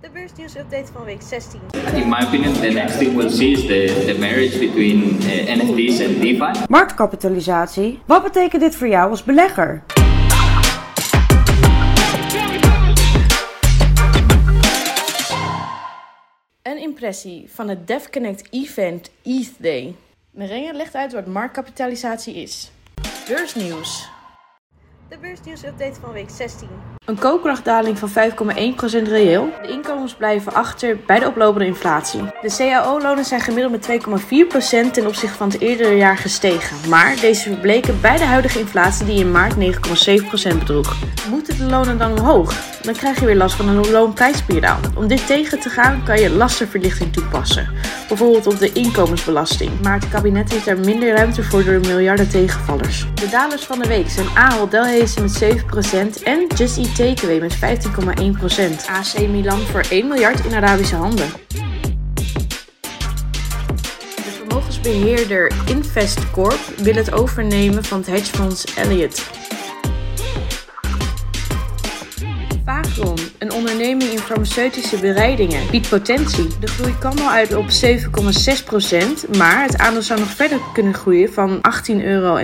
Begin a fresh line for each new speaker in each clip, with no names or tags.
De beursnieuwsupdate van week 16.
In my opinion, the next thing we'll see is the, the marriage between uh, NFTs and DeFi.
Marktkapitalisatie. Wat betekent dit voor jou als belegger?
Een impressie van het DevConnect Event ETH Day. Merengue legt uit wat marktkapitalisatie is. Beursnieuws. De beursnieuwsupdate van week 16. Een koopkrachtdaling van 5,1% reëel. De inkomens blijven achter bij de oplopende inflatie. De CAO-lonen zijn gemiddeld met 2,4% ten opzichte van het eerdere jaar gestegen. Maar deze verbleken bij de huidige inflatie die in maart 9,7% bedroeg. Moeten de lonen dan omhoog? Dan krijg je weer last van een loonprijsspiraal. Om dit tegen te gaan kan je lastenverlichting toepassen. Bijvoorbeeld op de inkomensbelasting. Maar het kabinet heeft daar minder ruimte voor door de miljarden tegenvallers. De dalers van de week zijn Ahold Delhaize met 7% en Just Eat Takeaway met 15,1%. AC Milan voor 1 miljard in Arabische handen. De vermogensbeheerder Investcorp wil het overnemen van het hedgefonds Elliott. Onderneming in farmaceutische bereidingen, biedt potentie. De groei kan al uit op 7,6%, maar het aandeel zou nog verder kunnen groeien van 18,03 euro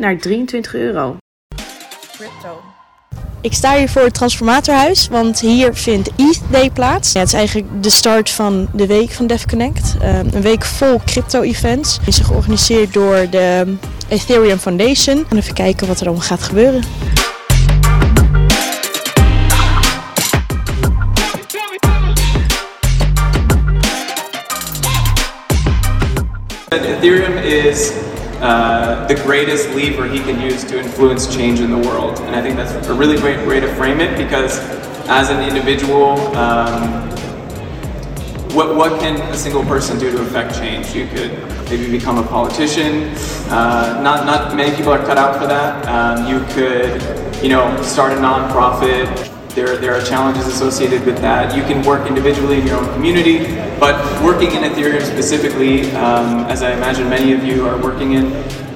naar 23 euro. Crypto.
Ik sta hier voor het Transformatorhuis, want hier vindt ETH Day plaats. Het is eigenlijk de start van de week van DevConnect. Um, een week vol crypto-events. Het is georganiseerd door de Ethereum Foundation. En even kijken wat er allemaal gaat gebeuren.
Ethereum is uh, the greatest lever he can use to influence change in the world. And I think that's a really great way to frame it because as an individual, um, what, what can a single person do to affect change? You could maybe become a politician. Uh, not, not many people are cut out for that. Um, you could, you know, start a nonprofit. There, there are challenges associated with that. You can work individually in your own community, but working in Ethereum specifically, um, as I imagine many of you are working in,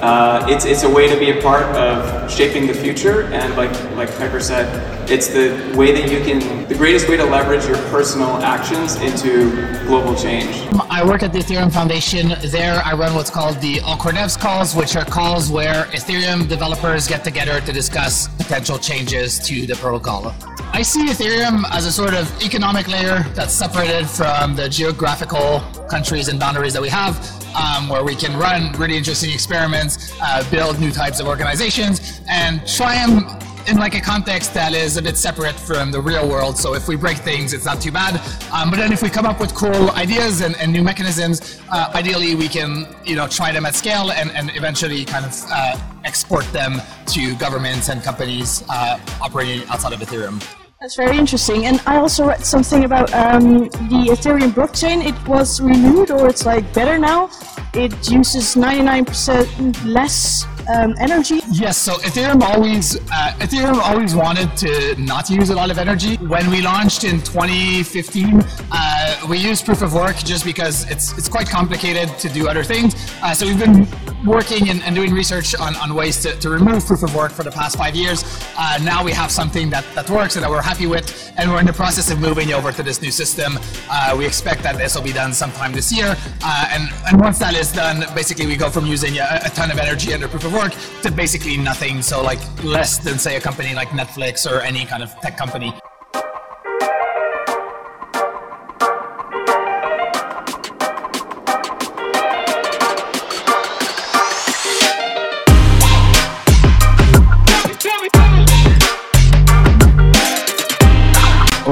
uh, it's, it's a way to be a part of shaping the future. And like, like Piper said, it's the way that you can, the greatest way to leverage your personal actions into global change.
I work at the Ethereum Foundation. There, I run what's called the All Devs calls, which are calls where Ethereum developers get together to discuss potential changes to the protocol. I see Ethereum as a sort of economic layer that's separated from the geographical countries and boundaries that we have, um, where we can run really interesting experiments, uh, build new types of organizations, and try them in like a context that is a bit separate from the real world. So if we break things, it's not too bad. Um, but then if we come up with cool ideas and, and new mechanisms, uh, ideally we can you know try them at scale and, and eventually kind of uh, export them to governments and companies uh, operating outside of Ethereum.
That's very interesting. And I also read something about um, the Ethereum blockchain. It was renewed, or it's like better now. It uses 99% less um, energy.
Yes, so Ethereum always uh, Ethereum always wanted to not use a lot of energy. When we launched in 2015, uh, we used proof of work just because it's it's quite complicated to do other things. Uh, so we've been working and, and, doing research on, on ways to, to remove proof of work for the past five years. Uh, now we have something that, that works and that we're happy with, and we're in the process of moving over to this new system. Uh, we expect that this will be done sometime this year, uh, and, and once that is done, basically we go from using a, a ton of energy under proof of work to basically nothing. So like less than say a company like Netflix or any kind of tech company.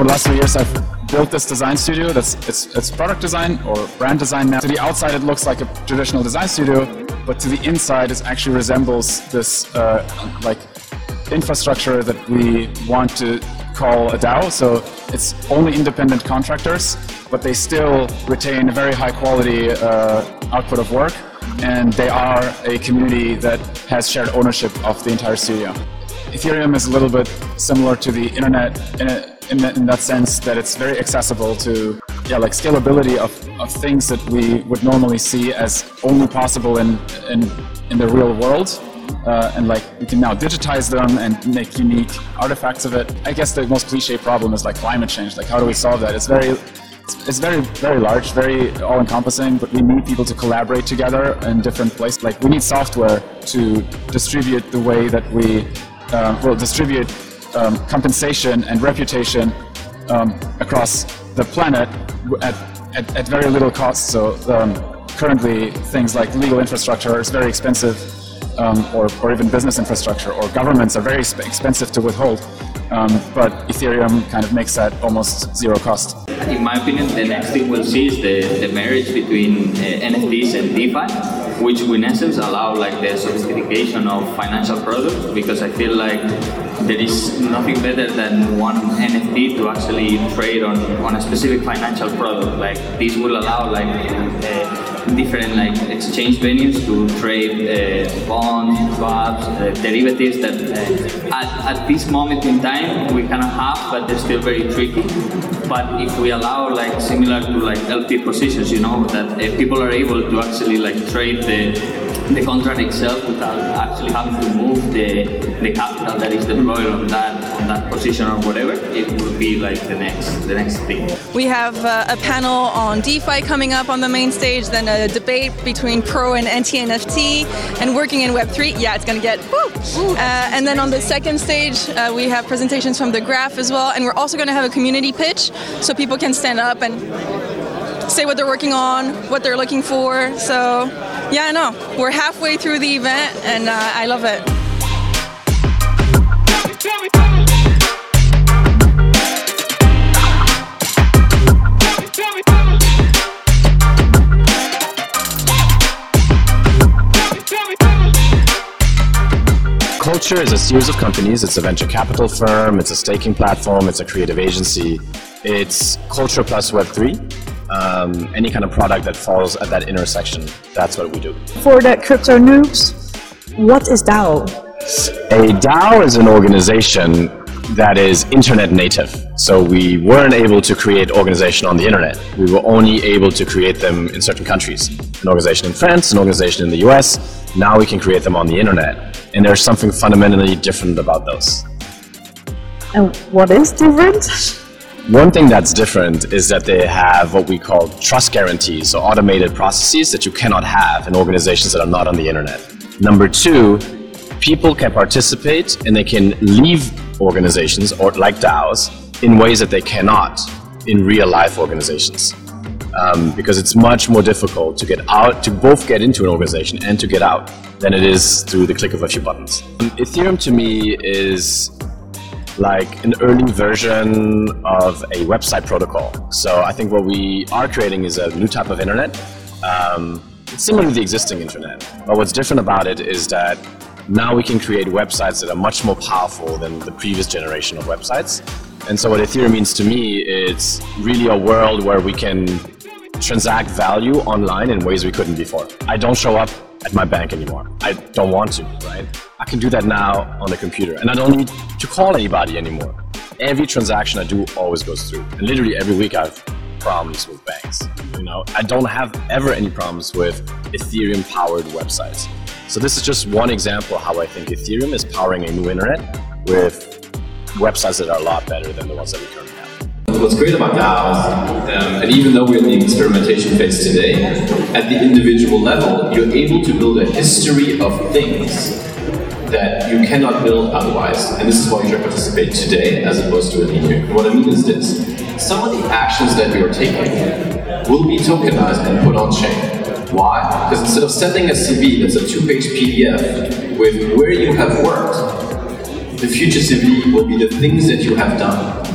Last three years, I've built this design studio. That's it's it's product design or brand design now. To the outside, it looks like a traditional design studio, but to the inside, it actually resembles this uh, like infrastructure that we want to call a DAO. So it's only independent contractors, but they still retain a very high quality uh, output of work, and they are a community that has shared ownership of the entire studio. Ethereum is a little bit similar to the internet in, in, that, in, that, sense that it's very accessible to yeah like scalability of, of things that we would normally see as only possible in, in, in the real world uh, and like we can now digitize them and make unique artifacts of it. I guess the most cliche problem is like climate change. Like, how do we solve that? It's very it's very very large very all-encompassing but we need people to collaborate together in different places like we need software to distribute the way that we uh, will distribute um, compensation and reputation um, across the planet at, at, at, very little cost so um, currently things like legal infrastructure is very expensive um, or, or even business infrastructure or governments are very expensive to withhold um, but Ethereum kind of makes that almost zero cost.
In my opinion, the next thing we'll see is the, the marriage between uh, NFTs and DeFi, which in essence allow like the sophistication of financial products because I feel like there is nothing better than one NFT to actually trade on, on a specific financial product. Like this will allow like uh, different like exchange venues to trade uh, bonds, swaps, uh, derivatives that uh, at, at this moment in time we cannot have, but they're still very tricky. But if we allow like similar to like LP positions, you know, that uh, people are able to actually like trade the the contract itself without actually having to move the, the capital that is deployed on that on that position or whatever, it will be like the next the next thing.
We have uh, a panel on DeFi coming up on the main stage, then a debate between pro and anti-NFT, and working in Web3. Yeah, it's gonna get woo! Uh, and then on the second stage, uh, we have presentations from the Graph as well, and we're also gonna have a community pitch so people can stand up and say what they're working on, what they're looking for. So, yeah, I know. We're halfway through the event, and uh, I love it.
Culture is a series of companies. It's a venture capital firm, it's a staking platform, it's a creative agency. It's Culture plus Web3 um, any kind of product that falls at that intersection. That's what we do.
For the crypto noobs, what is DAO?
A DAO is an organization that is internet native. So we weren't able to create organization on the internet. We were only able to create them in certain countries. An organization in France, an organization in the US. Now we can create them on the internet. And there's something fundamentally different about those.
And what is different?
One thing that's different is that they have what we call trust guarantees, so automated processes that you cannot have in organizations that are not on the internet. Number two, people can participate and they can leave organizations or like DAOs in ways that they cannot in real life organizations. Um, because it's much more difficult to get out, to both get into an organization and to get out than it is through the click of a few buttons. Ethereum to me is like an early version of a website protocol. So I think what we are creating is a new type of internet. Um, similar to the existing internet, but what's different about it is that now we can create websites that are much more powerful than the previous generation of websites. And so what Ethereum means to me is really a world where we can transact value online in ways we couldn't before. I don't show up at my bank anymore. I don't want to, right? I can do that now on the computer and I don't need to call anybody anymore. Every transaction I do always goes through. And literally every week I have problems with banks. You know, I don't have ever any problems with Ethereum powered websites. So this is just one example how I think Ethereum is powering a new internet with websites that are a lot better than the ones that we currently
What's great about DAOs, um, and even though we're in the experimentation phase today, at the individual level, you're able to build a history of things that you cannot build otherwise. And this is why you should participate today as opposed to in a What I mean is this some of the actions that you're taking will be tokenized and put on chain. Why? Because instead of sending a CV that's a two page PDF with where you have worked, the future CV will be the things that you have done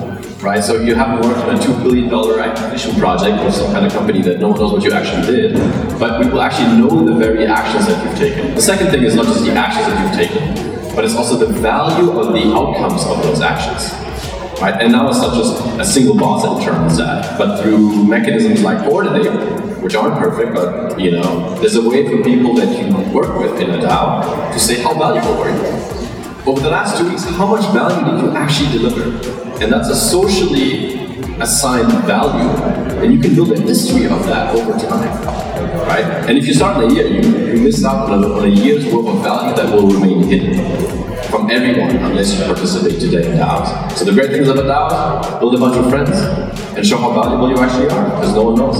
right? So you haven't worked on a $2 billion acquisition project or some kind of company that no one knows what you actually did, but we will actually know the very actions that you've taken. The second thing is not just the actions that you've taken, but it's also the value of the outcomes of those actions. Right? And now it's not just a single boss that determines that, but through mechanisms like Coordinape, which aren't perfect, but you know, there's a way for people that you work with in a DAO to say how valuable were you over the last two weeks, how much value did you actually deliver? And that's a socially assigned value And you can build a history of that over time, right? And if you start in a year, you, you miss out on a, on a year's worth of value that will remain hidden from everyone unless you participate today in DAOs. So the great thing about DAOs, build a bunch of friends and show how valuable you actually are, because no one knows.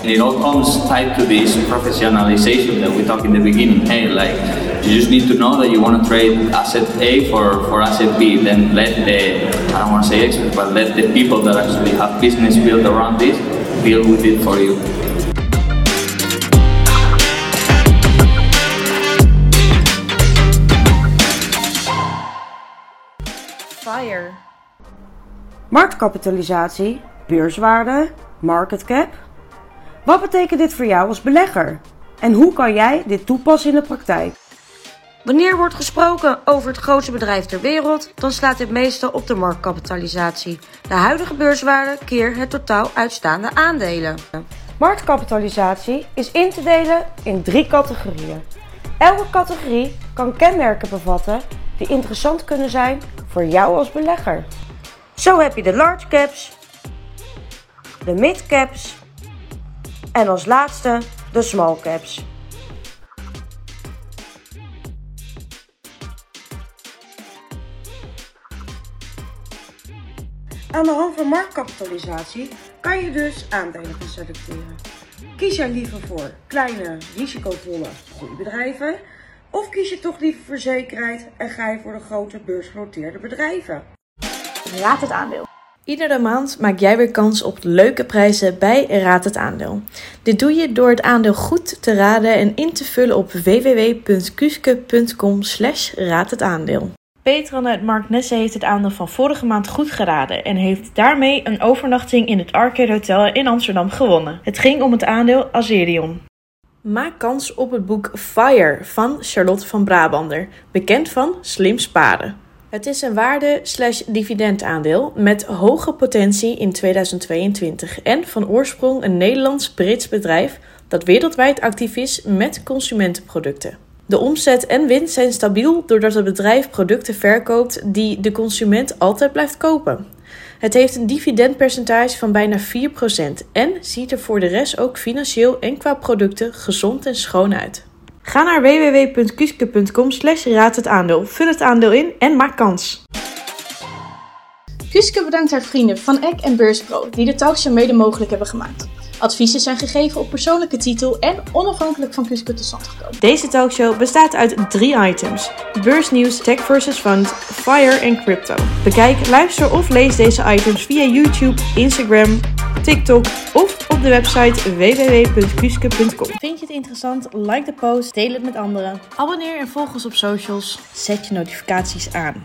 And it all comes tied to this professionalization that we talked in the beginning. Hey, like you just need to know that you want to trade asset A for, for asset B. Then let the I don't want to say experts, but let the people that actually have business built around this deal with it for you.
Fire.
Marktkapitalisatie, beurswaarde, market cap. Wat betekent dit voor jou als belegger? En hoe kan jij dit toepassen in de praktijk? Wanneer wordt gesproken over het grootste bedrijf ter wereld, dan slaat dit meestal op de marktkapitalisatie. De huidige beurswaarde keer het totaal uitstaande aandelen. Marktkapitalisatie is in te delen in drie categorieën. Elke categorie kan kenmerken bevatten die interessant kunnen zijn voor jou als belegger. Zo heb je de large caps, de mid caps en als laatste de small caps. Aan de hand van marktkapitalisatie kan je dus aandelen gaan selecteren. Kies jij liever voor kleine, risicovolle groeibedrijven? Of kies je toch liever voor zekerheid en ga je voor de grote beursgenoteerde bedrijven?
Raad het aandeel. Iedere maand maak jij weer kans op leuke prijzen bij Raad het Aandeel. Dit doe je door het aandeel goed te raden en in te vullen op www.kuske.com slash. Petran uit Mark Nesse heeft het aandeel van vorige maand goed geraden en heeft daarmee een overnachting in het Arcade Hotel in Amsterdam gewonnen. Het ging om het aandeel Azerion. Maak kans op het boek Fire van Charlotte van Brabander, bekend van Slim Sparen. Het is een waarde-dividendaandeel met hoge potentie in 2022 en van oorsprong een Nederlands-Brits bedrijf dat wereldwijd actief is met consumentenproducten. De omzet en winst zijn stabiel doordat het bedrijf producten verkoopt die de consument altijd blijft kopen. Het heeft een dividendpercentage van bijna 4% en ziet er voor de rest ook financieel en qua producten gezond en schoon uit. Ga naar www.kuske.com slash raad het aandeel, vul het aandeel in en maak kans.
Kuske bedankt haar vrienden van Eck en Beurspro die de talkshow mede mogelijk hebben gemaakt. Adviezen zijn gegeven op persoonlijke titel en onafhankelijk van Kuske tot stand gekomen.
Deze talkshow bestaat uit drie items: beursnieuws, tech versus fund, fire en crypto. Bekijk, luister of lees deze items via YouTube, Instagram, TikTok of op de website www.kuske.com. Vind je het interessant? Like de post, deel het met anderen. Abonneer en volg ons op socials. Zet je notificaties aan.